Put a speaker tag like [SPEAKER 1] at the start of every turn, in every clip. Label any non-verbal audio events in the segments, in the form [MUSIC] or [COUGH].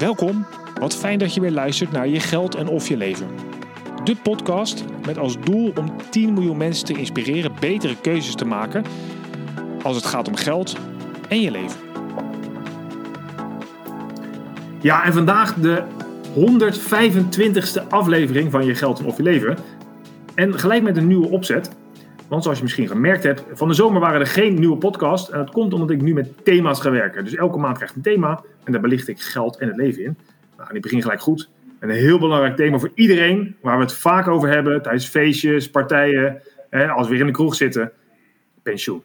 [SPEAKER 1] Welkom, wat fijn dat je weer luistert naar Je Geld en Of Je Leven. De podcast met als doel om 10 miljoen mensen te inspireren betere keuzes te maken als het gaat om geld en je leven.
[SPEAKER 2] Ja, en vandaag de 125ste aflevering van Je Geld en Of Je Leven. En gelijk met een nieuwe opzet. Want zoals je misschien gemerkt hebt, van de zomer waren er geen nieuwe podcast. En dat komt omdat ik nu met thema's ga werken. Dus elke maand krijg ik een thema en daar belicht ik geld en het leven in. Nou, en ik begin gelijk goed. een heel belangrijk thema voor iedereen, waar we het vaak over hebben tijdens feestjes, partijen, hè, als we weer in de kroeg zitten. Pensioen.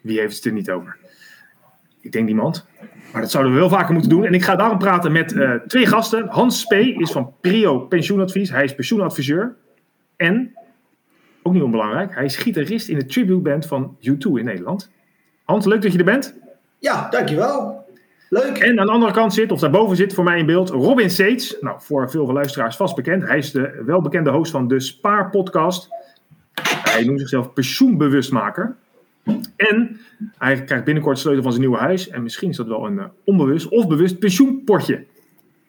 [SPEAKER 2] Wie heeft het er niet over? Ik denk niemand. Maar dat zouden we wel vaker moeten doen. En ik ga daarom praten met uh, twee gasten. Hans Spee is van Prio Pensioenadvies. Hij is pensioenadviseur. En ook niet onbelangrijk, hij is gitarist in de tribute band van U2 in Nederland. Hans, leuk dat je er bent.
[SPEAKER 3] Ja, dankjewel. Leuk.
[SPEAKER 2] En aan de andere kant zit, of daarboven zit voor mij in beeld, Robin Seets. Nou, voor veel luisteraars vast bekend. Hij is de welbekende host van de Spaar podcast. Hij noemt zichzelf pensioenbewustmaker. En hij krijgt binnenkort de sleutel van zijn nieuwe huis. En misschien is dat wel een uh, onbewust of bewust pensioenpotje.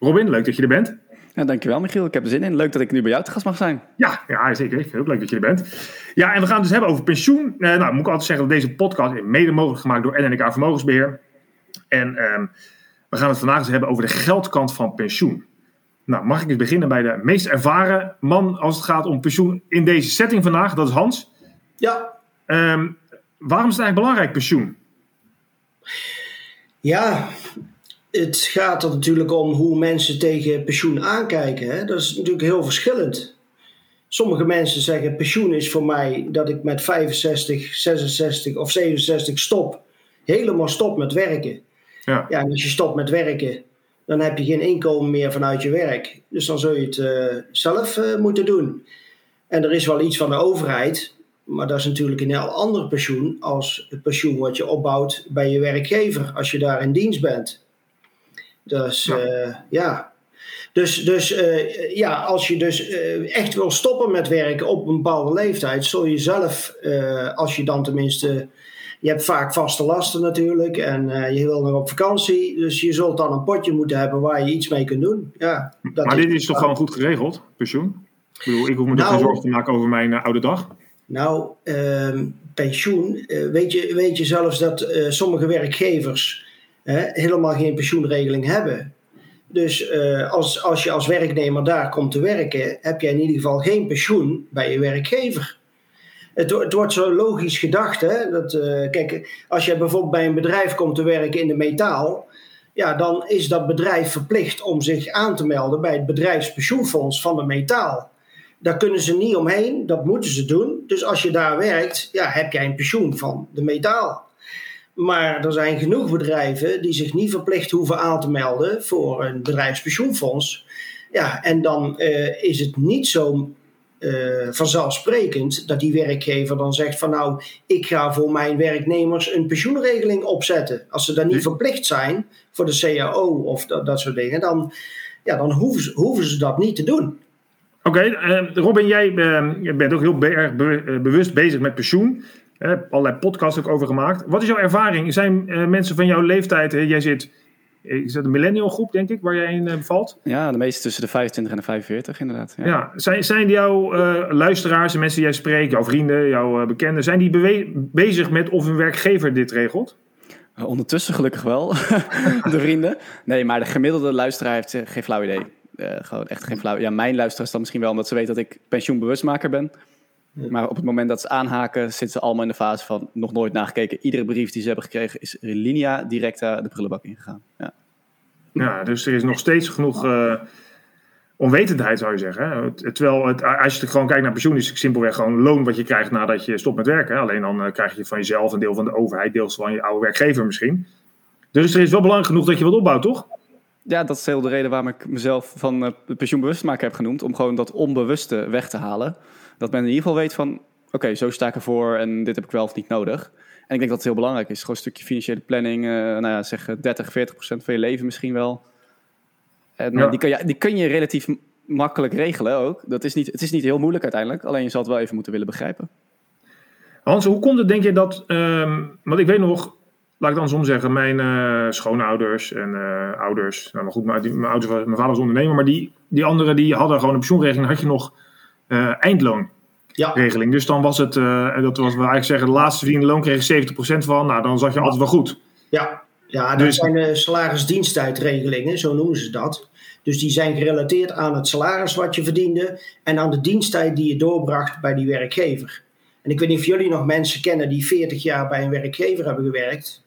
[SPEAKER 2] Robin, leuk dat je er bent.
[SPEAKER 4] Ja, dankjewel Michiel, ik heb er zin in. Leuk dat ik nu bij jou te gast mag zijn.
[SPEAKER 2] Ja, ja zeker. Ook leuk dat je er bent. Ja, en we gaan het dus hebben over pensioen. Uh, nou, moet ik altijd zeggen dat deze podcast is mede mogelijk gemaakt door NNK Vermogensbeheer. En um, we gaan het vandaag eens hebben over de geldkant van pensioen. Nou, mag ik eens beginnen bij de meest ervaren man als het gaat om pensioen in deze setting vandaag. Dat is Hans.
[SPEAKER 3] Ja.
[SPEAKER 2] Um, waarom is het eigenlijk belangrijk, pensioen?
[SPEAKER 3] Ja, het gaat er natuurlijk om hoe mensen tegen pensioen aankijken. Hè? Dat is natuurlijk heel verschillend. Sommige mensen zeggen: pensioen is voor mij dat ik met 65, 66 of 67 stop. Helemaal stop met werken. Ja. ja, en als je stopt met werken, dan heb je geen inkomen meer vanuit je werk. Dus dan zul je het uh, zelf uh, moeten doen. En er is wel iets van de overheid, maar dat is natuurlijk een heel ander pensioen als het pensioen wat je opbouwt bij je werkgever als je daar in dienst bent. Dus ja. Uh, ja. Dus, dus uh, ja, als je dus uh, echt wil stoppen met werken op een bepaalde leeftijd, zul je zelf, als je dan tenminste, je hebt vaak vaste lasten natuurlijk en je wil nog op vakantie, dus je zult dan een potje moeten hebben waar je iets mee kunt doen. Ja,
[SPEAKER 2] dat maar is dit is toch gewoon goed geregeld, pensioen? Ik bedoel, ik hoef me nou, geen zorgen te maken over mijn oude dag.
[SPEAKER 3] Nou, ehm, pensioen, weet, je, weet je zelfs dat sommige werkgevers helemaal geen pensioenregeling hebben. Dus uh, als, als je als werknemer daar komt te werken, heb je in ieder geval geen pensioen bij je werkgever. Het, het wordt zo logisch gedacht. Hè? Dat, uh, kijk, als je bijvoorbeeld bij een bedrijf komt te werken in de metaal, ja, dan is dat bedrijf verplicht om zich aan te melden bij het bedrijfspensioenfonds van de metaal. Daar kunnen ze niet omheen, dat moeten ze doen. Dus als je daar werkt, ja, heb jij een pensioen van de metaal. Maar er zijn genoeg bedrijven die zich niet verplicht hoeven aan te melden voor een bedrijfspensioenfonds. Ja, en dan uh, is het niet zo uh, vanzelfsprekend dat die werkgever dan zegt van nou, ik ga voor mijn werknemers een pensioenregeling opzetten. Als ze dan niet verplicht zijn voor de CAO of dat, dat soort dingen, dan, ja, dan hoeven, ze, hoeven ze dat niet te doen.
[SPEAKER 2] Oké, okay, uh, Robin, jij uh, bent ook heel be erg be bewust bezig met pensioen. Heb allerlei podcasts ook over gemaakt. Wat is jouw ervaring? Zijn uh, mensen van jouw leeftijd, uh, jij zit, is dat een millennial groep denk ik, waar jij in uh, bevalt?
[SPEAKER 4] Ja, de meeste tussen de 25 en de 45 inderdaad.
[SPEAKER 2] Ja, ja zijn, zijn jouw luisteraars en mensen die jij spreekt, jouw vrienden, jouw bekenden, zijn die bezig met of een werkgever dit regelt?
[SPEAKER 4] ondertussen gelukkig wel, [LAUGHS] de vrienden. Nee, maar de gemiddelde luisteraar heeft geen flauw idee. gewoon echt geen flauw. Ja, mijn luisteraars dan misschien wel, omdat ze weten dat ik pensioenbewustmaker ben. Maar op het moment dat ze aanhaken, zitten ze allemaal in de fase van nog nooit nagekeken. Iedere brief die ze hebben gekregen is in linea directa de prullenbak ingegaan. Ja.
[SPEAKER 2] ja, dus er is nog steeds genoeg uh, onwetendheid, zou je zeggen. Terwijl het, als je gewoon kijkt naar pensioen, is het simpelweg gewoon loon wat je krijgt nadat je stopt met werken. Alleen dan uh, krijg je van jezelf een deel van de overheid, deels van je oude werkgever misschien. Dus er is wel belangrijk genoeg dat je wat opbouwt, toch?
[SPEAKER 4] Ja, dat is heel de reden waarom ik mezelf van uh, pensioenbewust maken heb genoemd. Om gewoon dat onbewuste weg te halen dat men in ieder geval weet van, oké, zo sta ik ervoor en dit heb ik wel of niet nodig. En ik denk dat het heel belangrijk is. Gewoon een stukje financiële planning, uh, nou ja, zeg 30, 40 procent van je leven misschien wel. En ja. die, kan je, die kun je relatief makkelijk regelen ook. Dat is niet, het is niet heel moeilijk uiteindelijk, alleen je zal het wel even moeten willen begrijpen.
[SPEAKER 2] Hans, hoe komt het denk je dat, um, want ik weet nog, laat ik dan soms zeggen, mijn eh, schoonouders en eh, ouders, nou maar goed, mijn, mijn, ouders, mijn vader was ondernemer, maar die, die anderen die hadden gewoon een pensioenregeling, had je nog eh, eindloonregeling.
[SPEAKER 3] Ja,
[SPEAKER 2] Dus dan was het, eh, en dat was we eigenlijk zeggen, de laatste verdiende loon kreeg je 70% van, nou dan zat je altijd wel goed.
[SPEAKER 3] ja. ja dat
[SPEAKER 2] Dus-
[SPEAKER 3] zijn uh, salarisdiensttijdregelingen, zo noemen ze dat. Dus die zijn gerelateerd aan het salaris wat je verdiende en aan de diensttijd die je doorbracht bij die werkgever. En ik weet niet of jullie nog mensen kennen die 40 jaar bij een werkgever hebben gewerkt.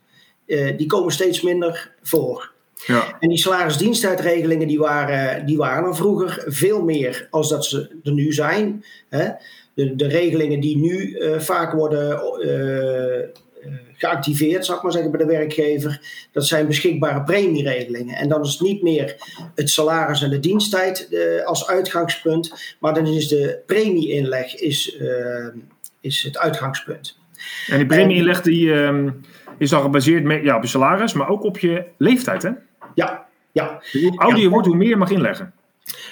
[SPEAKER 3] Eh, die komen steeds minder voor.
[SPEAKER 2] Ja.
[SPEAKER 3] En die salarisdiensttijdregelingen die waren, die waren er vroeger veel meer als dat ze er nu zijn. Hè? De, de regelingen die nu eh, vaak worden eh, eh, geactiveerd, zal ik maar zeggen, bij de werkgever, dat zijn beschikbare premieregelingen. En dan is het niet meer het salaris en de diensttijd als uitgangspunt, maar dan is de premieinleg is, is het uitgangspunt.
[SPEAKER 2] En die premieinleg die, ehm, is dan gebaseerd met, ja, op je salaris, maar ook op je leeftijd. Hè?
[SPEAKER 3] Ja, ja.
[SPEAKER 2] Dus hoe ouder je wordt, hoe meer je mag inleggen.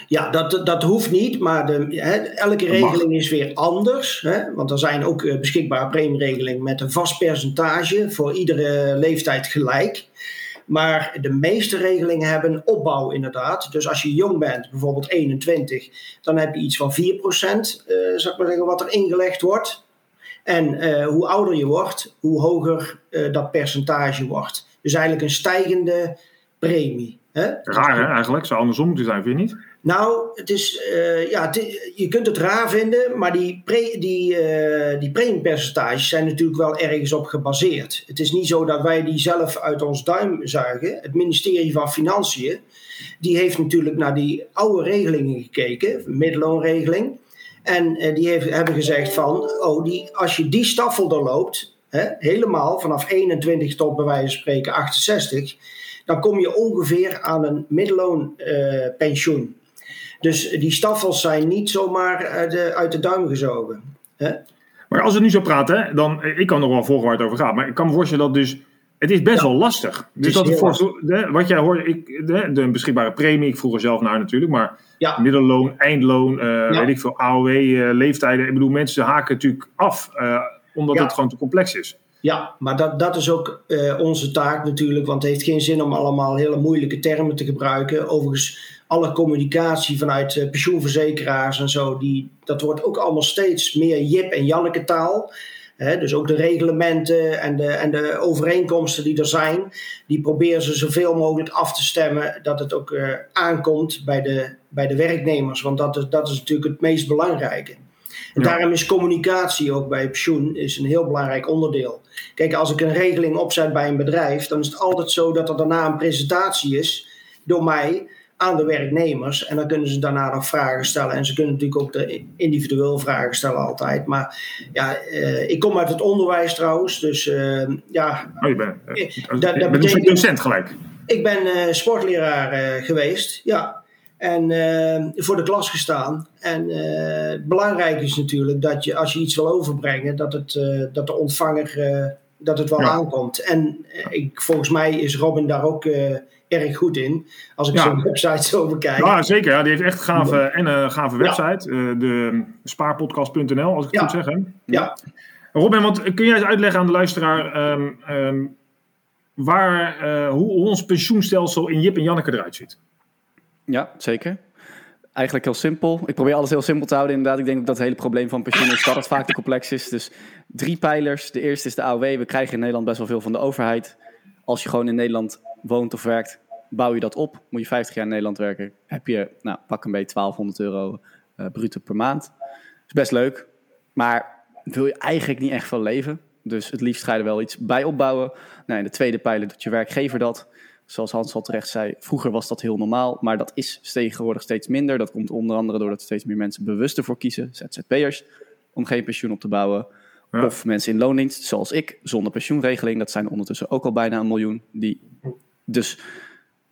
[SPEAKER 3] Ja, dat, dat hoeft niet, maar de, elke regeling is weer anders. Hè? Want er zijn ook eh, beschikbare premieregelingen met een vast percentage voor iedere leeftijd gelijk. Maar de meeste regelingen hebben opbouw inderdaad. Dus als je jong bent, bijvoorbeeld 21, dan heb je iets van 4%, eh ik maar zeggen, wat er ingelegd wordt. En eh, hoe ouder je wordt, hoe hoger eh, dat percentage wordt. Dus eigenlijk een stijgende premie. Hè?
[SPEAKER 2] Raar hè, eigenlijk. Zou andersom moeten zijn, vind je niet?
[SPEAKER 3] Nou, het is, eh, ja, het je kunt het raar vinden, maar die, pre, die, die premiepercentages zijn natuurlijk wel ergens op gebaseerd. Het is niet zo dat wij die zelf uit ons duim zuigen. Het ministerie van Financiën, die heeft natuurlijk naar die oude regelingen gekeken, middelloonregeling. En eh, die hebben gezegd van, oh, die, als je die staffel doorloopt, hè, helemaal vanaf 21 tot bij wijze van spreken 68, dan kom je ongeveer aan een middelloonpensioen. pensioen. Dus die staffels zijn niet zomaar uit de, uit de duim gezogen. Hè?
[SPEAKER 2] Maar als we nu zo praten, dan, ik kan nog wel volgen waar het over gaat, maar ik kan me voorstellen dat dus, het is best
[SPEAKER 3] Ja.
[SPEAKER 2] wel lastig. Dus dat voor, wat jij hoort, ik, de, de beschikbare premie, ik vroeg er zelf naar natuurlijk, maar
[SPEAKER 3] Ja.
[SPEAKER 2] middelloon, eindloon, eh, weet ik veel, AOW, eh, leeftijden. Ik bedoel, mensen haken natuurlijk af, eh, omdat het gewoon te complex is.
[SPEAKER 3] Ja, maar dat, dat is ook onze taak natuurlijk, want het heeft geen zin om allemaal hele moeilijke termen te gebruiken. Overigens, alle communicatie vanuit pensioenverzekeraars en zo, die, dat wordt ook allemaal steeds meer Jip en Janneke taal. Hè, dus ook de reglementen en de, en de overeenkomsten die er zijn, die proberen ze zoveel mogelijk af te stemmen dat het ook eh, aankomt bij de, bij de werknemers. Want dat is, dat is natuurlijk het meest belangrijke. En
[SPEAKER 2] Ja.
[SPEAKER 3] daarom is communicatie ook bij pensioen is een heel belangrijk onderdeel. Kijk, als ik een regeling opzet bij een bedrijf, dan is het altijd zo dat er daarna een presentatie is door mij aan de werknemers. En dan kunnen ze daarna nog vragen stellen. En ze kunnen natuurlijk ook de individueel vragen stellen altijd. Maar ja, eh, ik kom uit het onderwijs trouwens. Dus eh, ja,
[SPEAKER 2] Oh, je bent, eh,
[SPEAKER 3] Eh,
[SPEAKER 2] bent een docent gelijk.
[SPEAKER 3] ik ben sportleraar geweest, ja. En voor de klas gestaan. En belangrijk is natuurlijk dat je, als je iets wil overbrengen, dat, het, dat de ontvanger dat het wel
[SPEAKER 2] Ja.
[SPEAKER 3] aankomt. En ik, volgens mij is Robin daar ook erg goed in. Als ik
[SPEAKER 2] Ja.
[SPEAKER 3] zo'n website [LAUGHS] zo bekijk.
[SPEAKER 2] Ja, zeker. Ja, die heeft echt gave, en een gave
[SPEAKER 3] Ja.
[SPEAKER 2] website. eh, de spaarpodcast.nl, als ik het
[SPEAKER 3] Ja.
[SPEAKER 2] goed zeg. Hè?
[SPEAKER 3] Ja.
[SPEAKER 2] Robin, want kun jij eens uitleggen aan de luisteraar ehm, ehm, waar, eh, hoe, hoe ons pensioenstelsel in Jip en Janneke eruit ziet?
[SPEAKER 4] Ja, zeker. Eigenlijk heel simpel. Ik probeer alles heel simpel te houden inderdaad. Ik denk dat het hele probleem van pensioen is dat het vaak te complex is. Dus drie pijlers. De eerste is de AOW. We krijgen in Nederland best wel veel van de overheid. Als je gewoon in Nederland woont of werkt, bouw je dat op. Moet je 50 jaar in Nederland werken, heb je, nou, pak een beetje 1200 euro eh bruto per maand. is best leuk, maar wil je eigenlijk niet echt van leven. Dus het liefst ga je er wel iets bij opbouwen. Nou, in de tweede pijler doet je werkgever dat. Zoals Hans al terecht zei, vroeger was dat heel normaal, maar dat is tegenwoordig steeds minder. Dat komt onder andere doordat steeds meer mensen bewust ervoor kiezen, ZZP'ers, om geen pensioen op te bouwen.
[SPEAKER 2] Ja.
[SPEAKER 4] Of mensen in loondienst, zoals ik, zonder pensioenregeling. Dat zijn er ondertussen ook al bijna een miljoen. Die, dus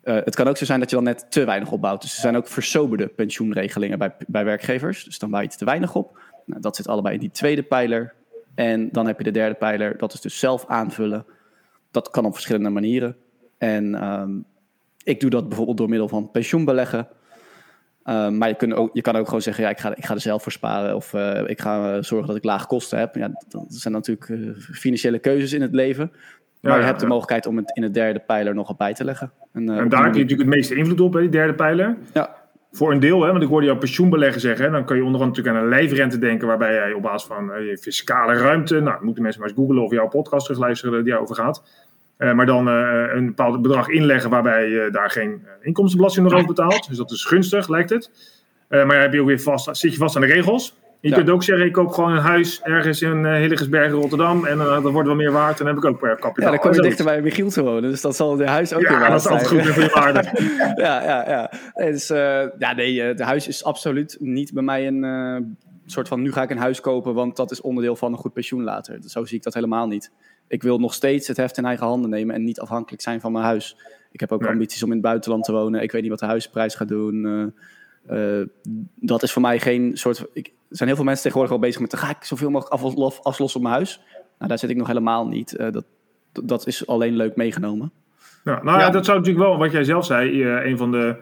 [SPEAKER 4] eh, het kan ook zo zijn dat je dan net te weinig opbouwt. Dus er zijn ook versoberde pensioenregelingen bij, bij werkgevers. Dus dan bouw je te weinig op. Nou, dat zit allebei in die tweede pijler. En dan heb je de derde pijler, dat is dus zelf aanvullen. Dat kan op verschillende manieren. En ehm, ik doe dat bijvoorbeeld door middel van pensioenbeleggen. Ehm, maar je, kunt ook, je kan ook gewoon zeggen, ja, ik, ga, ik ga er zelf voor sparen. Of eh, ik ga eh, zorgen dat ik lage kosten heb. Ja, dat zijn natuurlijk financiële keuzes in het leven. Maar je hebt de mogelijkheid om het in de derde pijler nog op bij te leggen. En, eh,
[SPEAKER 2] En daar heb je natuurlijk het meeste invloed op, hè, die derde pijler.
[SPEAKER 4] Ja,
[SPEAKER 2] Voor een deel, hè, want ik hoorde jou pensioenbeleggen zeggen. Hè, dan kan je onder andere natuurlijk aan een lijfrente denken, waarbij jij op basis van eh, je fiscale ruimte. Nou, moeten mensen maar eens googlen of jouw podcast terugluisteren die daarover gaat. Eh, maar dan een bepaald bedrag inleggen waarbij je daar geen inkomstenbelasting nog over betaalt. Dus dat is gunstig, lijkt het. Maar heb je ook weer vast, zit je vast aan de regels. Je
[SPEAKER 4] Ja.
[SPEAKER 2] kunt ook zeggen, ik koop gewoon een huis ergens in uh, Hillegersbergen, Rotterdam. En eh, dat wordt wel meer waard. En dan heb ik ook per kapitaal.
[SPEAKER 4] ja dan kom je dichter bij Michiel te wonen. Dus dat zal de huis ook weer
[SPEAKER 2] Ja,
[SPEAKER 4] waard
[SPEAKER 2] dat is altijd goed
[SPEAKER 4] zijn.
[SPEAKER 2] voor je waarde.
[SPEAKER 4] ja, ja, ja. Nee, dus, eh, ja, nee, eh, de huis is absoluut niet bij mij een eh, soort van... nu ga ik een huis kopen, want dat is onderdeel van een goed pensioen later. Zo zie ik dat helemaal niet. Ik wil nog steeds het heft in eigen handen nemen... en niet afhankelijk zijn van mijn huis. Ik heb ook
[SPEAKER 2] Nee.
[SPEAKER 4] ambities om in het buitenland te wonen. Ik weet niet wat de huisprijs gaat doen. Eh, dat is voor mij geen soort... Ik, er zijn heel veel mensen tegenwoordig al bezig met... ga ik zoveel mogelijk aflos- aflossen op mijn huis? Nou, daar zit ik nog helemaal niet. Eh, dat, dat is alleen leuk meegenomen.
[SPEAKER 2] Ja, nou ja. Dat zou natuurlijk wel, wat jij zelf zei, eh, een van de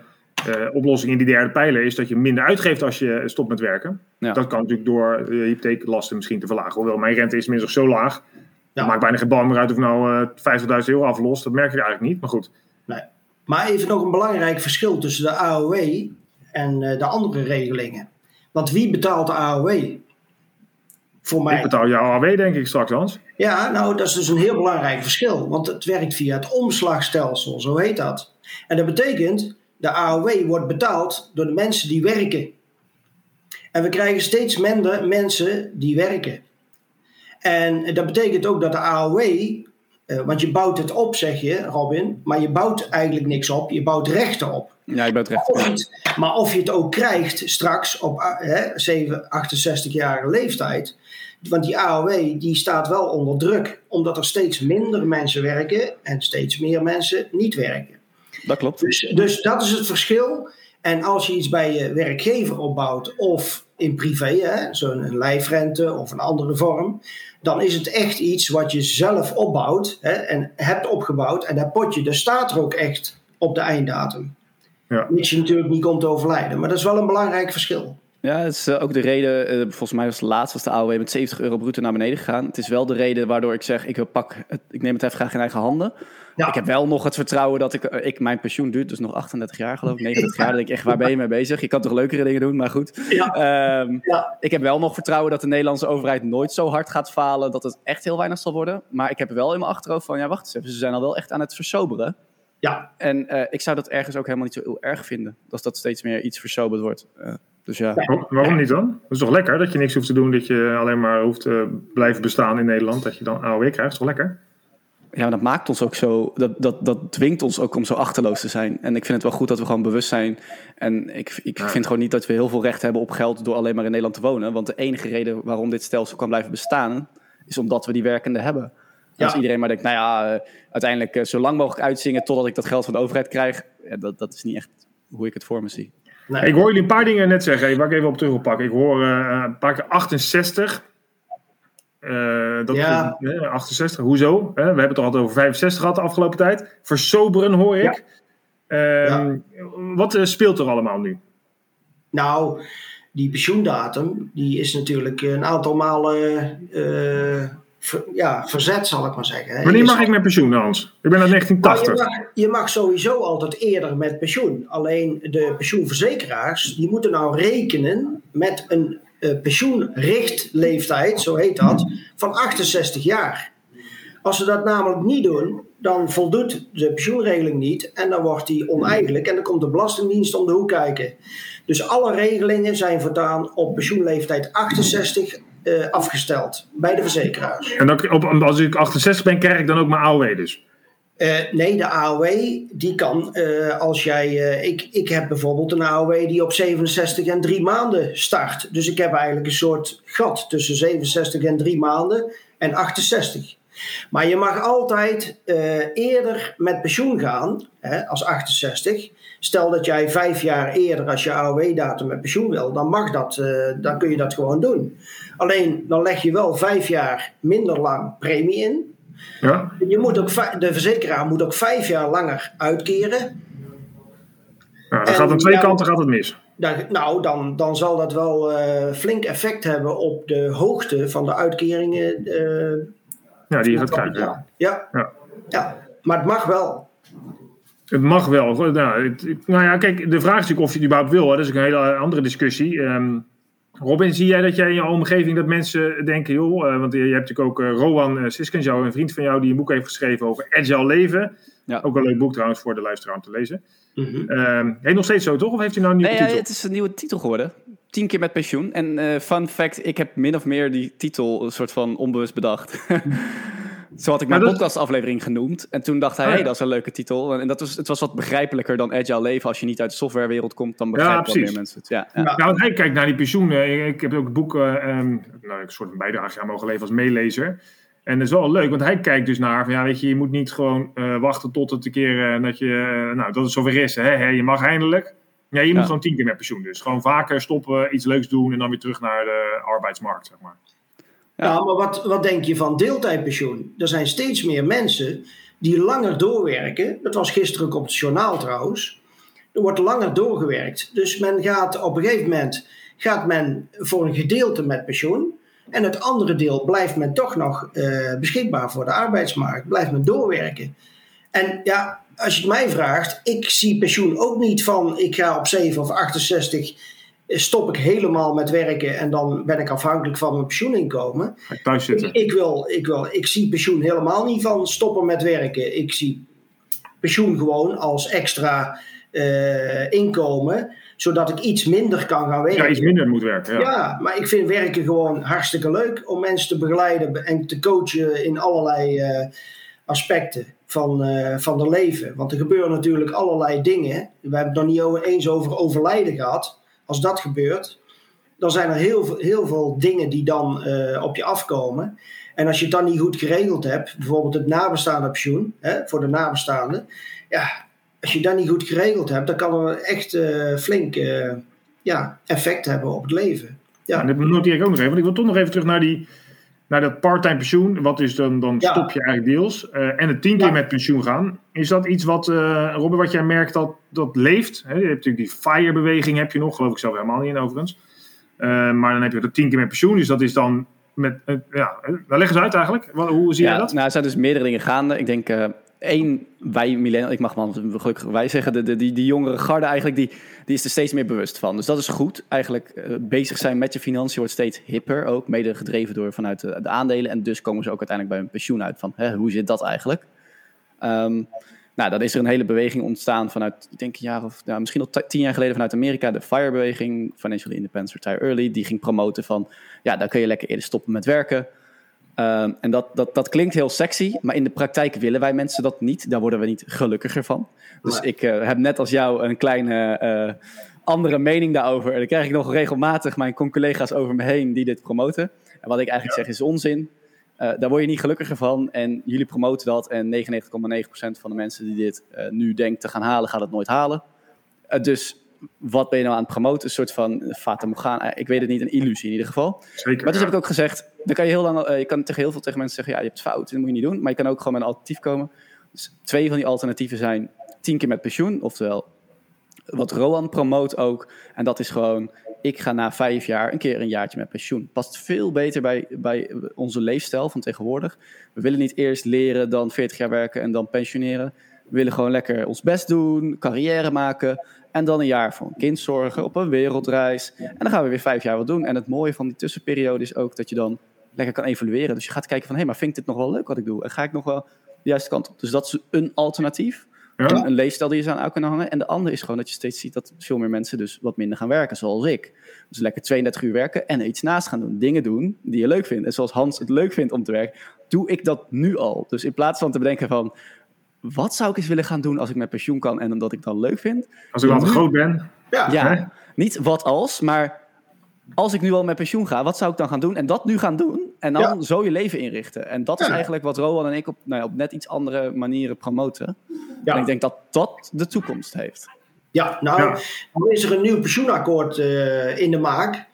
[SPEAKER 2] eh, oplossingen in die derde pijler is dat je minder uitgeeft als je stopt met werken.
[SPEAKER 4] Ja.
[SPEAKER 2] Dat kan natuurlijk door eh, hypotheeklasten misschien te verlagen. Hoewel mijn rente is minstens zo laag.
[SPEAKER 3] Ja.
[SPEAKER 2] Het maakt bijna geen bal meer uit of ik nou eh 50.000 euro aflost. Dat merk je eigenlijk niet, maar goed.
[SPEAKER 3] Nee. Maar even nog een belangrijk verschil tussen de AOW en eh, de andere regelingen. Want wie betaalt de AOW? Voor mij.
[SPEAKER 2] Ik betaal jouw AW denk ik straks, Hans.
[SPEAKER 3] Ja, nou, dat is dus een heel belangrijk verschil. Want het werkt via het omslagstelsel, zo heet dat. En dat betekent, de AOW wordt betaald door de mensen die werken. En we krijgen steeds minder mensen die werken. En dat betekent ook dat de AOW, eh, want je bouwt het op, zeg je, Robin, maar je bouwt eigenlijk niks op, je bouwt rechten op.
[SPEAKER 4] Ja, je bent recht.
[SPEAKER 3] Of je het- maar of je het ook krijgt straks op ah, hè, 7, 68-jarige leeftijd. Want die AOW die staat wel onder druk. Omdat er steeds minder mensen werken en steeds meer mensen niet werken.
[SPEAKER 4] Dat klopt.
[SPEAKER 3] Dus, dus dat is het verschil. En als je iets bij je werkgever opbouwt of in privé, hè, zo'n lijfrente of een andere vorm, dan is het echt iets wat je zelf opbouwt hè, en hebt opgebouwd. En dat potje, dat staat er ook echt op de einddatum.
[SPEAKER 2] Ja.
[SPEAKER 3] Mits je natuurlijk niet komt te overlijden. Maar dat is wel een belangrijk verschil.
[SPEAKER 4] Ja, het is eh, ook de reden, eh, volgens mij was het laatst was de AOW met 70 euro bruto naar beneden gegaan. Het is wel de reden waardoor ik zeg, ik, wil pak het, ik neem het heft graag in eigen handen.
[SPEAKER 3] Ja.
[SPEAKER 4] Ik heb wel nog het vertrouwen dat ik, eh, ik, mijn pensioen duurt dus nog 38 jaar geloof ik, 39 jaar. Dan denk ik echt, waar ben je mee bezig? Je kan toch leukere dingen doen, maar goed.
[SPEAKER 3] Ja.
[SPEAKER 4] Ehm,
[SPEAKER 3] Ja.
[SPEAKER 4] Ik heb wel nog vertrouwen dat de Nederlandse overheid nooit zo hard gaat falen dat het echt heel weinig zal worden. Maar ik heb wel in mijn achterhoofd van, ja wacht eens even, ze zijn al wel echt aan het versoberen.
[SPEAKER 3] Ja,
[SPEAKER 4] En eh, ik zou dat ergens ook helemaal niet zo heel erg vinden. Als dat steeds meer iets versoberd wordt. Eh, dus ja.
[SPEAKER 2] Waar- Waarom niet dan? Dat is toch lekker dat je niks hoeft te doen, dat je alleen maar hoeft te blijven bestaan in Nederland. Dat je dan AOW krijgt, is toch lekker?
[SPEAKER 4] Ja, maar dat maakt ons ook zo. Dat, dat, dat dwingt ons ook om zo achterloos te zijn. En ik vind het wel goed dat we gewoon bewust zijn. En ik, ik vind gewoon niet dat we heel veel recht hebben op geld door alleen maar in Nederland te wonen. Want de enige reden waarom dit stelsel kan blijven bestaan, is omdat we die werkende hebben. Als iedereen maar denkt, nou ja, eh, uiteindelijk eh, zo lang mogelijk uitzingen totdat ik dat geld van de overheid krijg. Dat, dat is niet echt hoe ik het voor me zie.
[SPEAKER 3] nee.
[SPEAKER 2] Ik hoor jullie een paar dingen net zeggen, waar ik even op terug wil pakken. Ik hoor eh, een paar keer 68. Eh, dat
[SPEAKER 3] Ja.
[SPEAKER 2] eh, 68, hoezo? Hè, we hebben het al altijd over 65 gehad de afgelopen tijd. Versoberen hoor ik. Ehm, Wat eh, speelt er allemaal nu?
[SPEAKER 3] Nou, die pensioendatum, die is natuurlijk een aantal malen eh, ver- ja, verzet, zal ik maar zeggen. hè.
[SPEAKER 2] Wanneer mag ik met pensioen, Hans? Ik ben uit
[SPEAKER 3] Nou, je,
[SPEAKER 2] 1980.
[SPEAKER 3] mag, je mag sowieso altijd eerder met pensioen. Alleen de pensioenverzekeraars, die moeten nou rekenen met een eh, pensioenrichtleeftijd, zo heet dat, van 68 jaar. Als ze dat namelijk niet doen, dan voldoet de pensioenregeling niet en dan wordt die oneigenlijk en dan komt de Belastingdienst om de hoek kijken. Dus alle regelingen zijn voortaan op pensioenleeftijd 68 eh, afgesteld bij de verzekeraars.
[SPEAKER 2] En dan, op, als ik 68 ben, krijg ik dan ook mijn AOW dus.
[SPEAKER 3] Eh, nee, de AOW die kan eh, als jij. ik, ik heb bijvoorbeeld een AOW die op 67 en 3 maanden start. Dus ik heb eigenlijk een soort gat tussen 67 en 3 maanden en 68. Maar je mag altijd eh, eerder met pensioen gaan hè, als 68. Stel dat jij vijf jaar eerder als je AOW-datum met pensioen wil, dan mag dat, eh, dan kun je dat gewoon doen. Alleen dan leg je wel vijf jaar minder lang premie in.
[SPEAKER 2] Ja?
[SPEAKER 3] Je moet ook, de verzekeraar moet ook vijf jaar langer uitkeren.
[SPEAKER 2] Nou, dan gaat aan twee
[SPEAKER 3] ja-
[SPEAKER 2] kanten gaat het mis.
[SPEAKER 3] Dan, nou, dan, dan zal dat wel eh, flink effect hebben op de hoogte van de uitkeringen. Eh,
[SPEAKER 2] Ja, die gaat krijgen.
[SPEAKER 3] Ja,
[SPEAKER 2] Ja.
[SPEAKER 3] Ja, maar het mag wel.
[SPEAKER 2] Het mag wel. Nou, het, nou ja, kijk, de vraag is natuurlijk of je het überhaupt wil. Hè. Dat is een hele andere discussie. Um, Robin, zie jij dat jij in je omgeving dat mensen denken, joh, uh, want je hebt natuurlijk ook uh, Rowan uh, Siskenjouw, een vriend van jou, die een boek heeft geschreven over agile leven. Ja. Ook een leuk boek trouwens voor de luisteraar om te lezen. Mm -hmm. uh, heeft nog steeds zo, toch? Of heeft hij nou een nieuwe
[SPEAKER 4] nee,
[SPEAKER 2] titel?
[SPEAKER 4] Ja, het is een nieuwe titel geworden. Tien keer met pensioen. En uh, fun fact, ik heb min of meer die titel een soort van onbewust bedacht. [LAUGHS] Zo had ik mijn podcastaflevering genoemd. En toen dacht hij, hé, oh, ja. hey, dat is een leuke titel. En dat was, het was wat begrijpelijker dan Agile Leven. Als je niet uit de softwarewereld komt, dan begrijpen ja, meer mensen het. Ja,
[SPEAKER 2] ja. Nou, hij kijkt naar die pensioen. Ik heb ook het boek, uh, um, nou, een soort bijdrage aan mogen leveren als meelezer. En dat is wel leuk, want hij kijkt dus naar van ja, weet je, je moet niet gewoon uh, wachten tot het een keer uh, dat je, uh, nou, dat het zover is. Hè, hè, je mag eindelijk. Ja, je moet gewoon tien keer met pensioen. Dus gewoon vaker stoppen, iets leuks doen en dan weer terug naar de arbeidsmarkt, zeg maar.
[SPEAKER 3] Ja, ja maar wat, wat denk je van deeltijdpensioen? Er zijn steeds meer mensen die langer doorwerken. Dat was gisteren ook op het journaal trouwens. Er wordt langer doorgewerkt. Dus men gaat op een gegeven moment gaat men voor een gedeelte met pensioen. En het andere deel blijft men toch nog uh, beschikbaar voor de arbeidsmarkt. Blijft men doorwerken. En ja, als je het mij vraagt, ik zie pensioen ook niet van ik ga op 7 of 68 stop ik helemaal met werken en dan ben ik afhankelijk van mijn pensioeninkomen.
[SPEAKER 2] Thuis zitten.
[SPEAKER 3] Ik, wil, ik, wil, ik zie pensioen helemaal niet van stoppen met werken. Ik zie pensioen gewoon als extra uh, inkomen zodat ik iets minder kan gaan werken.
[SPEAKER 2] Ja, iets minder moet werken. Ja.
[SPEAKER 3] ja, maar ik vind werken gewoon hartstikke leuk om mensen te begeleiden en te coachen in allerlei uh, aspecten van, uh, van de leven. Want er gebeuren natuurlijk allerlei dingen. We hebben het nog niet eens over overlijden gehad. Als dat gebeurt, dan zijn er heel, veel, heel veel dingen die dan uh, op je afkomen. En als je het dan niet goed geregeld hebt, bijvoorbeeld het nabestaande pensioen voor de nabestaanden, ja, als je dat niet goed geregeld hebt, dan kan er echt uh, flink ja, effect hebben op het leven.
[SPEAKER 2] Ja, en dat noteer ik ook nog even. Want ik wil toch nog even terug naar, die, naar dat parttime pensioen. Wat is dan, dan ja. stop je eigenlijk deels. Uh, en het tien keer ja. met pensioen gaan. Is dat iets wat, Robin, wat jij merkt dat, dat leeft? Hè? Je hebt natuurlijk die FIRE-beweging, heb je nog. Geloof ik zelf helemaal niet in overigens. maar dan heb je de tien keer met pensioen. Dus dat is dan met, ja, daar leggen ze uit eigenlijk. Hoe zie
[SPEAKER 4] ja,
[SPEAKER 2] je dat?
[SPEAKER 4] Nou, er zijn dus meerdere dingen gaande. Ik denk, uh, één, wij millennials, ik mag man gelukkig wij zeggen, de, de, die, die jongere garde eigenlijk, die, die is er steeds meer bewust van. Dus dat is goed. Eigenlijk uh, bezig zijn met je financiën wordt steeds hipper ook. Mede gedreven door vanuit de, de, aandelen. En dus komen ze ook uiteindelijk bij hun pensioen uit van, hè, hoe zit dat eigenlijk? Um, nou, dan is er een hele beweging ontstaan vanuit, ik denk een jaar of nou, misschien al tien jaar geleden vanuit Amerika, de FIRE-beweging, Financial Independence Retire Early, die ging promoten van, ja, dan kun je lekker eerder stoppen met werken. Um, en dat, dat, dat klinkt heel sexy, maar in de praktijk willen wij mensen dat niet. Daar worden we niet gelukkiger van. Dus ik uh, heb net als jou een kleine uh, andere mening daarover. En dan krijg ik nog regelmatig mijn collega's over me heen die dit promoten. En wat ik eigenlijk ja. zeg is onzin. Uh, daar word je niet gelukkiger van. En jullie promoten dat. En 99,9% van de mensen die dit nu denkt te gaan halen, gaat het nooit halen. Dus wat ben je nou aan het promoten? Een soort van fata morgana. Ik weet het niet, een illusie in ieder geval.
[SPEAKER 2] Zeker,
[SPEAKER 4] maar dus
[SPEAKER 2] ja.
[SPEAKER 4] heb ik ook gezegd, dan kan je heel lang, je kan tegen heel veel tegen mensen zeggen, ja, je hebt fout, dat moet je niet doen. Maar je kan ook gewoon met een alternatief komen. Dus twee van die alternatieven zijn tien keer met pensioen, oftewel wat Rowan promoot ook. En dat is gewoon, ik ga na vijf jaar een keer een jaartje met pensioen. Past veel beter bij, bij onze leefstijl van tegenwoordig. We willen niet eerst leren, dan 40 jaar werken en dan pensioneren. We willen gewoon lekker ons best doen, carrière maken. En dan een jaar voor een kind zorgen, op een wereldreis. En dan gaan we weer vijf jaar wat doen. En het mooie van die tussenperiode is ook dat je dan lekker kan evalueren. Dus je gaat kijken van, hé, hey, maar vind ik dit nog wel leuk wat ik doe? En ga ik nog wel de juiste kant op? Dus dat is een alternatief. Ja. Een, een leefstijl die je zou aan kunnen hangen. En de andere is gewoon dat je steeds ziet dat veel meer mensen dus wat minder gaan werken, zoals ik. Dus lekker 32 uur werken en er iets naast gaan doen. Dingen doen die je leuk vindt. En zoals Hans het leuk vindt om te werken, doe ik dat nu al. Dus in plaats van te bedenken van, wat zou ik eens willen gaan doen als ik met pensioen kan en omdat ik dan leuk vind?
[SPEAKER 2] Als ik al te groot ben.
[SPEAKER 4] Ja, ja niet wat als, maar als ik nu al met pensioen ga, wat zou ik dan gaan doen? En dat nu gaan doen en dan ja. zo je leven inrichten. En dat is eigenlijk wat Rowan en ik op, nou ja, op net iets andere manieren promoten. Ja. En ik denk dat dat de toekomst heeft.
[SPEAKER 3] Ja, nou, ja. dan is er een nieuw pensioenakkoord uh, in de maak.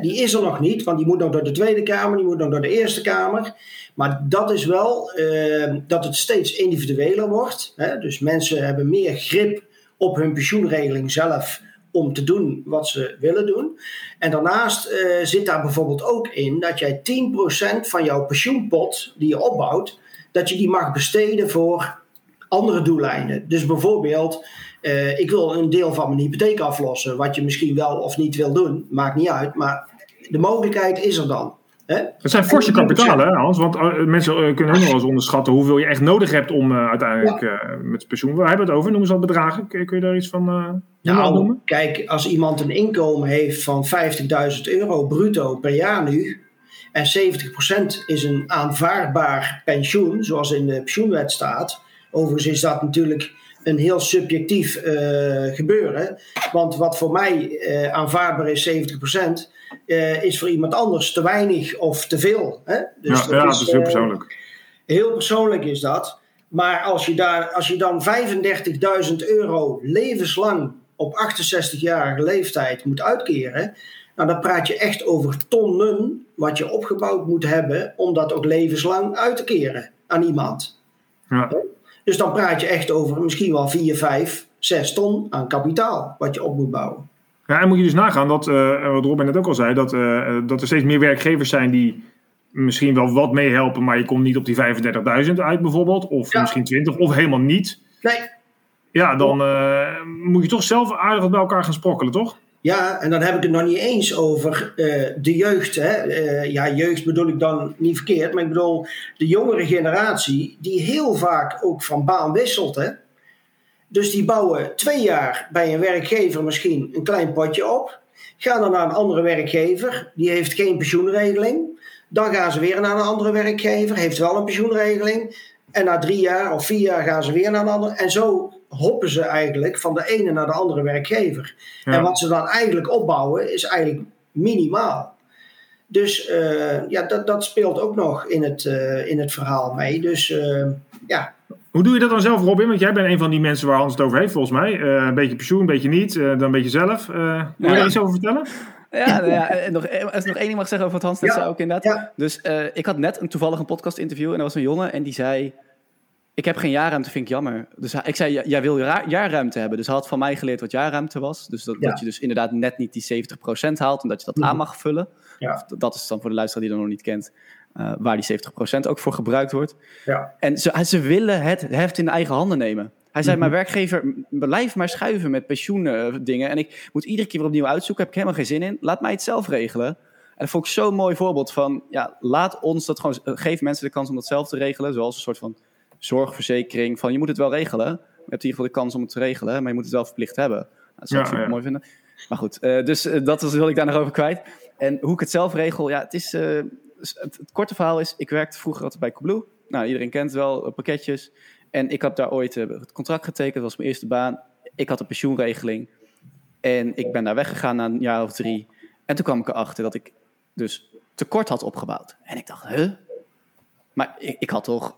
[SPEAKER 3] Die is er nog niet, want die moet nog door de Tweede Kamer, die moet nog door de Eerste Kamer. Maar dat is wel uh, dat het steeds individueler wordt. Hè? Dus mensen hebben meer grip op hun pensioenregeling zelf om te doen wat ze willen doen. En daarnaast uh, zit daar bijvoorbeeld ook in dat jij 10% van jouw pensioenpot die je opbouwt, dat je die mag besteden voor andere doeleinden. Dus bijvoorbeeld, eh, ik wil een deel van mijn hypotheek aflossen, wat je misschien wel of niet wil doen, maakt niet uit, maar de mogelijkheid is er dan. Hè?
[SPEAKER 2] Het zijn forse kapitalen, hè, Hans? Want uh, mensen uh, kunnen ook nog wel eens onderschatten hoeveel je echt nodig hebt om uiteindelijk ja. met pensioen. Waar hebben we het over? Noem eens wat bedragen. Kun, kun je daar iets van
[SPEAKER 3] nou,
[SPEAKER 2] noemen?
[SPEAKER 3] Kijk, als iemand een inkomen heeft van 50.000 euro bruto per jaar nu. En 70% is een aanvaardbaar pensioen, zoals in de pensioenwet staat. Overigens is dat natuurlijk een heel subjectief gebeuren. Want wat voor mij aanvaardbaar is, 70%. Uh, is voor iemand anders te weinig of te veel. Hè?
[SPEAKER 2] Dus ja, dat, ja, is, dat is heel persoonlijk.
[SPEAKER 3] Heel persoonlijk is dat. Maar als je, daar, als je dan 35.000 euro levenslang op 68-jarige leeftijd moet uitkeren, nou, dan praat je echt over tonnen wat je opgebouwd moet hebben om dat ook levenslang uit te keren aan iemand.
[SPEAKER 2] Ja.
[SPEAKER 3] Dus dan praat je echt over misschien wel 4, 5, 6 ton aan kapitaal wat je op moet bouwen.
[SPEAKER 2] Ja, en moet je dus nagaan dat, uh, wat Robin net ook al zei, dat, uh, dat er steeds meer werkgevers zijn die misschien wel wat meehelpen, maar je komt niet op die 35.000 uit bijvoorbeeld, of ja. misschien 20, of helemaal niet.
[SPEAKER 3] Nee.
[SPEAKER 2] Ja, dan uh, moet je toch zelf aardig wat bij elkaar gaan sprokkelen, toch?
[SPEAKER 3] Ja, en dan heb ik het nog niet eens over de jeugd. Hè. ja, jeugd bedoel ik dan niet verkeerd, maar ik bedoel de jongere generatie, die heel vaak ook van baan wisselt. Hè. Dus die bouwen twee jaar bij een werkgever misschien een klein potje op. Gaan dan naar een andere werkgever, die heeft geen pensioenregeling. Dan gaan ze weer naar een andere werkgever, heeft wel een pensioenregeling. En na drie jaar of vier jaar gaan ze weer naar een andere. En zo hoppen ze eigenlijk van de ene naar de andere werkgever. Ja. En wat ze dan eigenlijk opbouwen is eigenlijk minimaal. Dus uh, ja, dat, dat speelt ook nog in het, uh, in het verhaal mee. Dus uh, ja,
[SPEAKER 2] hoe doe je dat dan zelf, Robin? Want jij bent een van die mensen waar Hans het over heeft, volgens mij. Uh, een beetje pensioen, een beetje niet, uh, dan een beetje zelf. Uh, wil je
[SPEAKER 4] ja.
[SPEAKER 2] er iets over vertellen?
[SPEAKER 4] Ja, nou ja en nog, als ik nog één ding mag zeggen over wat Hans net ja. zei ook inderdaad. Ja. Dus ik had net een toevallig een podcast interview en er was een jongen en die zei... Ik heb geen jaarruimte, vind ik jammer. Dus ik zei, jij wil jaarruimte hebben. Dus hij had van mij geleerd wat jaarruimte was. Dus dat, dat je dus inderdaad net niet die 70% haalt en dat je dat aan mag vullen. Dat is dan voor de luisteraar die dat nog niet kent. Uh, waar die 70% ook voor gebruikt wordt.
[SPEAKER 3] Ja.
[SPEAKER 4] En ze, ze willen het heft in eigen handen nemen. Hij zei, mijn werkgever, blijf maar schuiven met pensioendingen. En ik moet iedere keer weer opnieuw uitzoeken, heb ik helemaal geen zin in. Laat mij het zelf regelen. En dat vond ik zo'n mooi voorbeeld van, ja, laat ons dat gewoon, geef mensen de kans om dat zelf te regelen. Zoals een soort van zorgverzekering van, je moet het wel regelen. Je hebt in ieder geval de kans om het te regelen, maar je moet het wel verplicht hebben. Dat zou ik ja, ja. mooi vinden. Maar goed, uh, dus uh, dat was, wil ik daar nog over kwijt. En hoe ik het zelf regel, ja, het is... Uh, het, het, korte verhaal is, ik werkte vroeger altijd bij Coolblue. Nou, iedereen kent wel pakketjes. En ik had daar ooit het contract getekend, dat was mijn eerste baan. Ik had een pensioenregeling. En ik ben daar weggegaan na een jaar of drie. En toen kwam ik erachter dat ik dus tekort had opgebouwd. En ik dacht, huh? Maar ik, ik had toch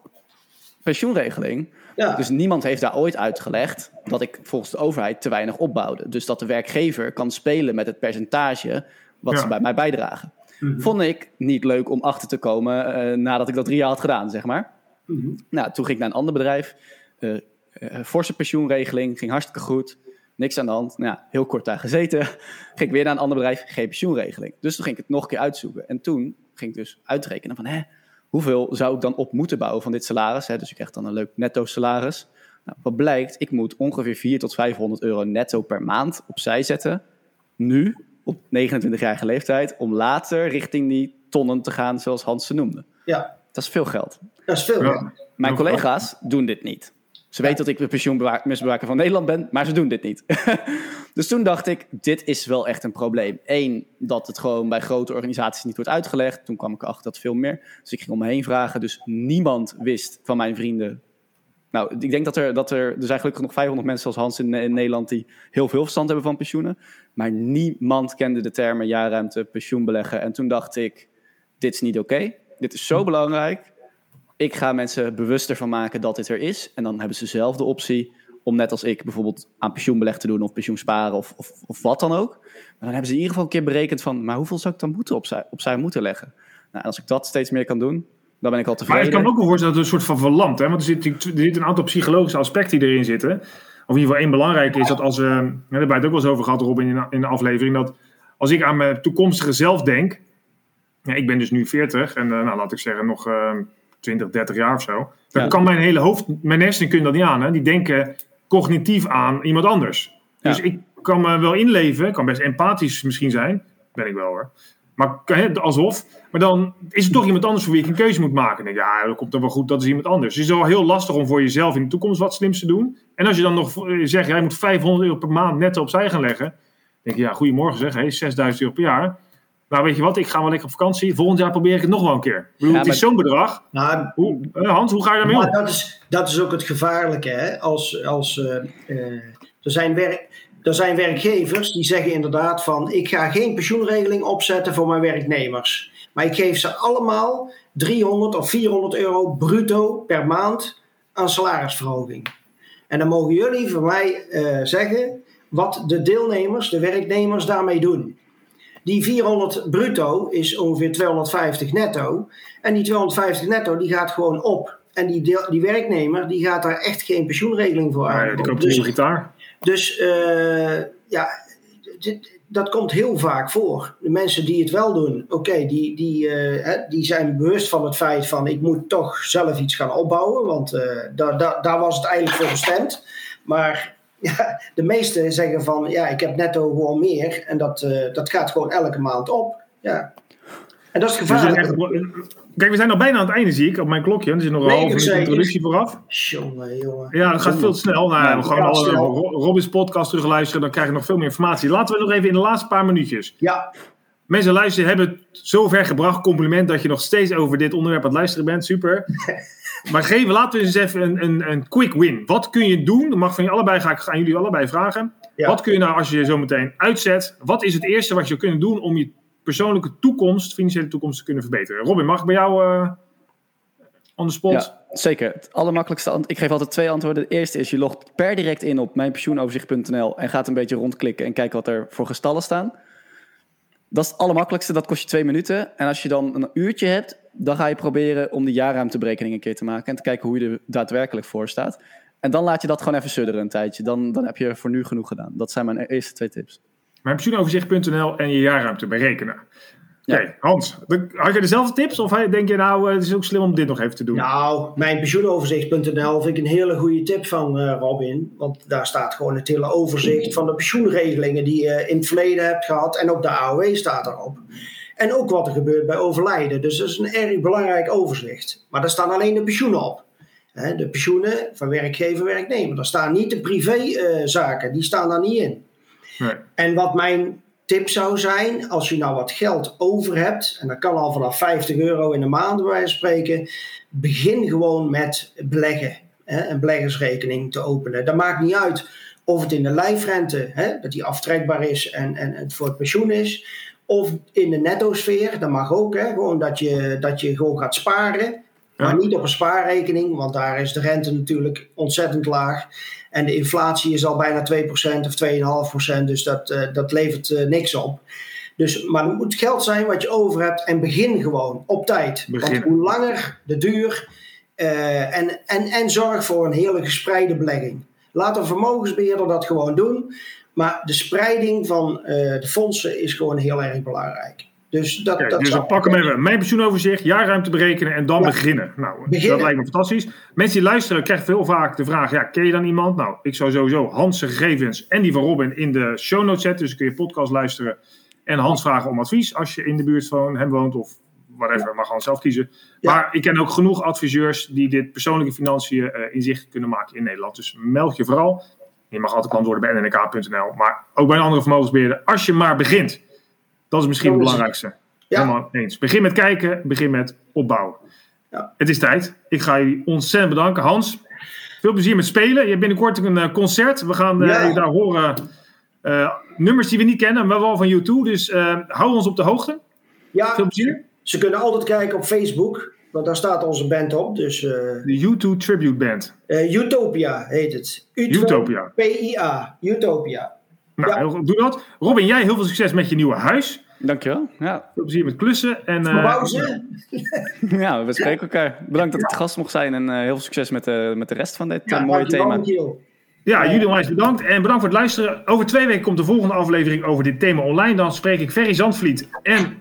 [SPEAKER 4] pensioenregeling?
[SPEAKER 3] Ja.
[SPEAKER 4] Dus niemand heeft daar ooit uitgelegd dat ik volgens de overheid te weinig opbouwde. Dus dat de werkgever kan spelen met het percentage wat
[SPEAKER 2] Ja.
[SPEAKER 4] ze bij mij bijdragen.
[SPEAKER 3] Mhm.
[SPEAKER 4] Vond ik niet leuk om achter te komen eh, nadat ik dat drie jaar had gedaan, zeg maar.
[SPEAKER 3] Mhm.
[SPEAKER 4] Nou, toen ging ik naar een ander bedrijf. eh, forse pensioenregeling, ging hartstikke goed. Niks aan de hand. Nou, ja, heel kort daar gezeten. [LAUGHS] ging ik weer naar een ander bedrijf, geen pensioenregeling. Dus toen ging ik het nog een keer uitzoeken. En toen ging ik dus uitrekenen van... Hè, hoeveel zou ik dan op moeten bouwen van dit salaris? Hè? Dus ik krijg dan een leuk netto salaris. Nou, wat blijkt, ik moet ongeveer 400 tot 500 euro netto per maand opzij zetten. Nu, op 29-jarige leeftijd, om later richting die tonnen te gaan zoals Hans ze noemde.
[SPEAKER 3] Ja,
[SPEAKER 4] Dat is veel geld.
[SPEAKER 3] dat is veel.
[SPEAKER 2] Ja.
[SPEAKER 4] Mijn collega's doen dit niet. Ze weten dat ik de pensioenmisbruiker van Nederland ben, maar ze doen dit niet. [LAUGHS] dus toen dacht ik, dit is wel echt een probleem. Eén, dat het gewoon bij grote organisaties niet wordt uitgelegd. Toen kwam ik erachter dat veel meer. Dus ik ging om me heen vragen. Dus niemand wist van mijn vrienden. Nou, ik denk dat er, dat er, er zijn gelukkig nog 500 mensen zoals Hans in, in Nederland die heel veel verstand hebben van pensioenen. Maar niemand kende de termen jaarruimte, pensioenbeleggen. En toen dacht ik, dit is niet oké. Dit is zo belangrijk ik ga mensen bewuster van maken dat dit er is. En dan hebben ze zelf de optie om net als ik bijvoorbeeld aan pensioenbeleg te doen of pensioensparen of, of, of wat dan ook. Maar dan hebben ze in ieder geval een keer berekend van, maar hoeveel zou ik dan moeten opzij, opzij moeten leggen? Nou, en als ik dat steeds meer kan doen, dan ben ik al
[SPEAKER 2] Maar
[SPEAKER 4] tevreden.
[SPEAKER 2] ik kan ook wel voorstellen dat het een soort van verlamt. Hè? Want er zit, er zit een aantal psychologische aspecten die erin zitten. Of in ieder geval één belangrijk is dat als we... Daar hebben wij het ook wel eens over gehad, Robin, in de, in de aflevering. Dat als ik aan mijn toekomstige zelf denk... Ja, ik ben dus nu 40 en eh, nou, laat ik zeggen nog... eh, 20, 30 jaar of zo. Dan
[SPEAKER 4] Ja.
[SPEAKER 2] kan mijn hele hoofd, mijn hersenen kunnen dat niet aan. Hè? Die denken cognitief aan iemand anders. Dus
[SPEAKER 4] Ja.
[SPEAKER 2] ik kan me wel inleven, kan best empathisch misschien zijn. Ben ik wel hoor. Maar alsof. Maar dan is er toch iemand anders voor wie ik een keuze moet maken. Denk ja, dat komt dan wel goed, dat is iemand anders. Dus het is wel heel lastig om voor jezelf in de toekomst wat slims te doen. En als je dan nog eh, zegt, jij moet 500 euro per maand netto opzij gaan leggen. Dan denk je, ja, goedemorgen zeg, hey, 6000 euro per jaar. Nou, weet je wat, ik ga wel lekker op vakantie. Volgend jaar probeer ik het nog wel een keer. Ik bedoel,
[SPEAKER 4] Ja,
[SPEAKER 2] het is
[SPEAKER 4] maar-
[SPEAKER 2] zo'n bedrag.
[SPEAKER 3] Nou,
[SPEAKER 2] Hoe, eh, Hans, hoe ga je daarmee
[SPEAKER 3] Maar
[SPEAKER 2] om?
[SPEAKER 3] dat is, dat is ook het gevaarlijke. Hè? Als, als, eh, eh, er, zijn werk, er zijn werkgevers die zeggen inderdaad van... ik ga geen pensioenregeling opzetten voor mijn werknemers. Maar ik geef ze allemaal 300 of 400 euro bruto per maand aan salarisverhoging. En dan mogen jullie voor mij eh, zeggen wat de deelnemers, de werknemers daarmee doen. Die 400 bruto is ongeveer 250 netto. En die 250 netto die gaat gewoon op. En die, deel, die werknemer die gaat daar echt geen pensioenregeling voor
[SPEAKER 2] Ja,
[SPEAKER 3] aan.
[SPEAKER 2] die koopt een
[SPEAKER 3] dus
[SPEAKER 2] nieuwe gitaar.
[SPEAKER 3] dus eh, ja, dit- dat komt heel vaak voor. De mensen die het wel doen, oké, die, die, eh, hè, die zijn bewust van het feit van ik moet toch zelf iets gaan opbouwen. Want daar, daar, daar was het eigenlijk voor bestemd. Maar ja, de meesten zeggen van ja, ik heb netto gewoon meer. En dat, eh, dat gaat gewoon elke maand op. Ja. En dat is
[SPEAKER 2] zijn
[SPEAKER 3] gevaarlijk.
[SPEAKER 2] Kijk, we zijn nog bijna aan het einde, zie ik, op mijn klokje. Er zit nog een halve minuut
[SPEAKER 3] 79.
[SPEAKER 2] introductie vooraf.
[SPEAKER 3] Jongen, jongen.
[SPEAKER 2] Ja, dat gaat veel te snel. Nou, ja, we gewoon alle Robins podcast terugluisteren, dan krijg je nog veel meer informatie. Laten we nog even in de laatste paar minuutjes.
[SPEAKER 3] Ja,
[SPEAKER 2] Mensen luisteren, hebben het zover gebracht. Compliment dat je nog steeds over dit onderwerp aan het luisteren bent. Super. [LAUGHS] maar geven, laten we eens even een, een, een quick win. Wat kun je doen? Dat mag van je allebei, ga ik aan jullie allebei vragen.
[SPEAKER 3] Ja.
[SPEAKER 2] Wat kun je nou als je je zo meteen uitzet? Wat is het eerste wat je kunt doen om je persoonlijke toekomst, financiële toekomst te kunnen verbeteren? Robin, mag ik bij jou eh on the spot?
[SPEAKER 4] Ja, zeker. Het allermakkelijkste ant- Ik geef altijd twee antwoorden. Het eerste is, je logt per direct in op mijnpensioenoverzicht.nl en gaat een beetje rondklikken en kijken wat er voor gestallen staan. Dat is het allermakkelijkste, dat kost je twee minuten. En als je dan een uurtje hebt, dan ga je proberen om die jaarruimteberekening een keer te maken en te kijken hoe je er daadwerkelijk voor staat. En dan laat je dat gewoon even sudderen een tijdje. Dan, dan heb je voor nu genoeg gedaan. Dat zijn mijn eerste twee tips.
[SPEAKER 2] Mijn pensioenoverzicht.nl en je jaarruimte berekenen. Oké,
[SPEAKER 4] Ja.
[SPEAKER 2] Hans, had je dezelfde tips? Of denk je nou, eh, het is ook slim om dit nog even te doen?
[SPEAKER 3] Nou, mijn pensioenoverzicht.nl vind ik een hele goede tip van eh, Robin. Want daar staat gewoon het hele overzicht van de pensioenregelingen die je in het verleden hebt gehad. En ook de AOW staat erop. En ook wat er gebeurt bij overlijden. Dus dat is een erg belangrijk overzicht. Maar daar staan alleen de pensioenen op. De pensioenen van werkgever, werknemer. Daar staan niet de privézaken, die staan daar niet in.
[SPEAKER 2] Nee.
[SPEAKER 3] En wat mijn tip zou zijn, als je nou wat geld over hebt, en dat kan al vanaf 50 euro in de maand bij spreken, begin gewoon met beleggen. Een beleggersrekening te openen. Dat maakt niet uit of het in de lijfrente, dat die aftrekbaar is en, en het voor het pensioen is, of in de netto-sfeer, dat mag ook. Hè, gewoon dat je, dat je gewoon gaat sparen. Maar niet op een spaarrekening, want daar is de rente natuurlijk ontzettend laag. En de inflatie is al bijna 2% of 2,5%, dus dat, eh, dat levert eh, niks op. Dus, maar het moet geld zijn wat je over hebt en begin gewoon op tijd.
[SPEAKER 2] Begin.
[SPEAKER 3] Want hoe langer de duur eh, en, en, en zorg voor een hele gespreide belegging. Laat een vermogensbeheerder dat gewoon doen. Maar de spreiding van eh, de fondsen is gewoon heel erg belangrijk. Dus dat,
[SPEAKER 2] Oké,
[SPEAKER 3] dat
[SPEAKER 2] dus dan pakken we even mijn pensioenoverzicht, jaarruimte berekenen en dan
[SPEAKER 3] Ja.
[SPEAKER 2] beginnen. Nou,
[SPEAKER 3] Beginnen.
[SPEAKER 2] dat lijkt me fantastisch. Mensen die luisteren krijgen veel vaak de vraag, ja, ken je dan iemand? Nou, ik zou sowieso Hans' gegevens en die van Robin in de show notes zetten. Dus dan kun je podcast luisteren en Hans vragen om advies als je in de buurt van hem woont of whatever, mag Hans zelf kiezen.
[SPEAKER 3] Ja.
[SPEAKER 2] Maar ik ken ook genoeg adviseurs die dit persoonlijke financiën eh, inzicht kunnen maken in Nederland. Dus meld je vooral. Je mag altijd antwoorden bij nnk.nl, maar ook bij een andere vermogensbeheerder. Als je maar begint. Dat is misschien het
[SPEAKER 3] Dat is het.
[SPEAKER 2] belangrijkste.
[SPEAKER 3] Ja.
[SPEAKER 2] Helemaal eens. Begin met kijken, begin met opbouwen.
[SPEAKER 3] Ja.
[SPEAKER 2] Het is tijd. Ik ga jullie ontzettend bedanken. Hans, veel plezier met spelen. Je hebt binnenkort een eh, concert. We gaan eh,
[SPEAKER 3] Ja.
[SPEAKER 2] daar horen eh, nummers die we niet kennen, maar wel van YouTube. Dus hou ons op de hoogte.
[SPEAKER 3] Ja,
[SPEAKER 2] Veel plezier.
[SPEAKER 3] Ze kunnen altijd kijken op Facebook, want daar staat onze band op. Dus eh,
[SPEAKER 2] De YouTube Tribute Band.
[SPEAKER 3] eh, Utopia heet het.
[SPEAKER 2] Utopia.
[SPEAKER 3] P-I-A. Utopia.
[SPEAKER 2] Nou,
[SPEAKER 3] Ja.
[SPEAKER 2] heel goed. Doe dat. Robin, jij heel veel succes met je nieuwe huis.
[SPEAKER 4] Dankjewel. Ja,
[SPEAKER 2] Veel plezier met klussen. En, eh,
[SPEAKER 3] ze? [LAUGHS]
[SPEAKER 4] ja we spreken elkaar. Bedankt dat ik te gast mocht zijn en eh, heel veel succes met, de met de rest van dit
[SPEAKER 3] Ja,
[SPEAKER 4] mooie thema.
[SPEAKER 2] Ja, jullie onwijs bedankt. En bedankt voor het luisteren. Over twee weken komt de volgende aflevering over dit thema online. Dan spreek ik Ferry Zandvliet en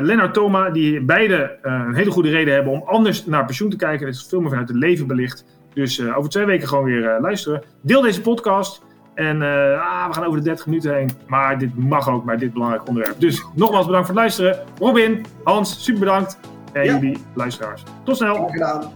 [SPEAKER 2] Lennart Thoma, die beide eh, een hele goede reden hebben om anders naar pensioen te kijken. Het is veel meer vanuit het leven belicht. Dus eh, over twee weken gewoon weer eh, luisteren. Deel deze podcast. En eh, ah, we gaan over de 30 minuten heen. Maar dit mag ook bij dit belangrijk onderwerp. Dus nogmaals bedankt voor het luisteren. Robin, Hans, super bedankt. En
[SPEAKER 3] Ja.
[SPEAKER 2] jullie luisteraars. Tot snel.
[SPEAKER 3] Graag gedaan.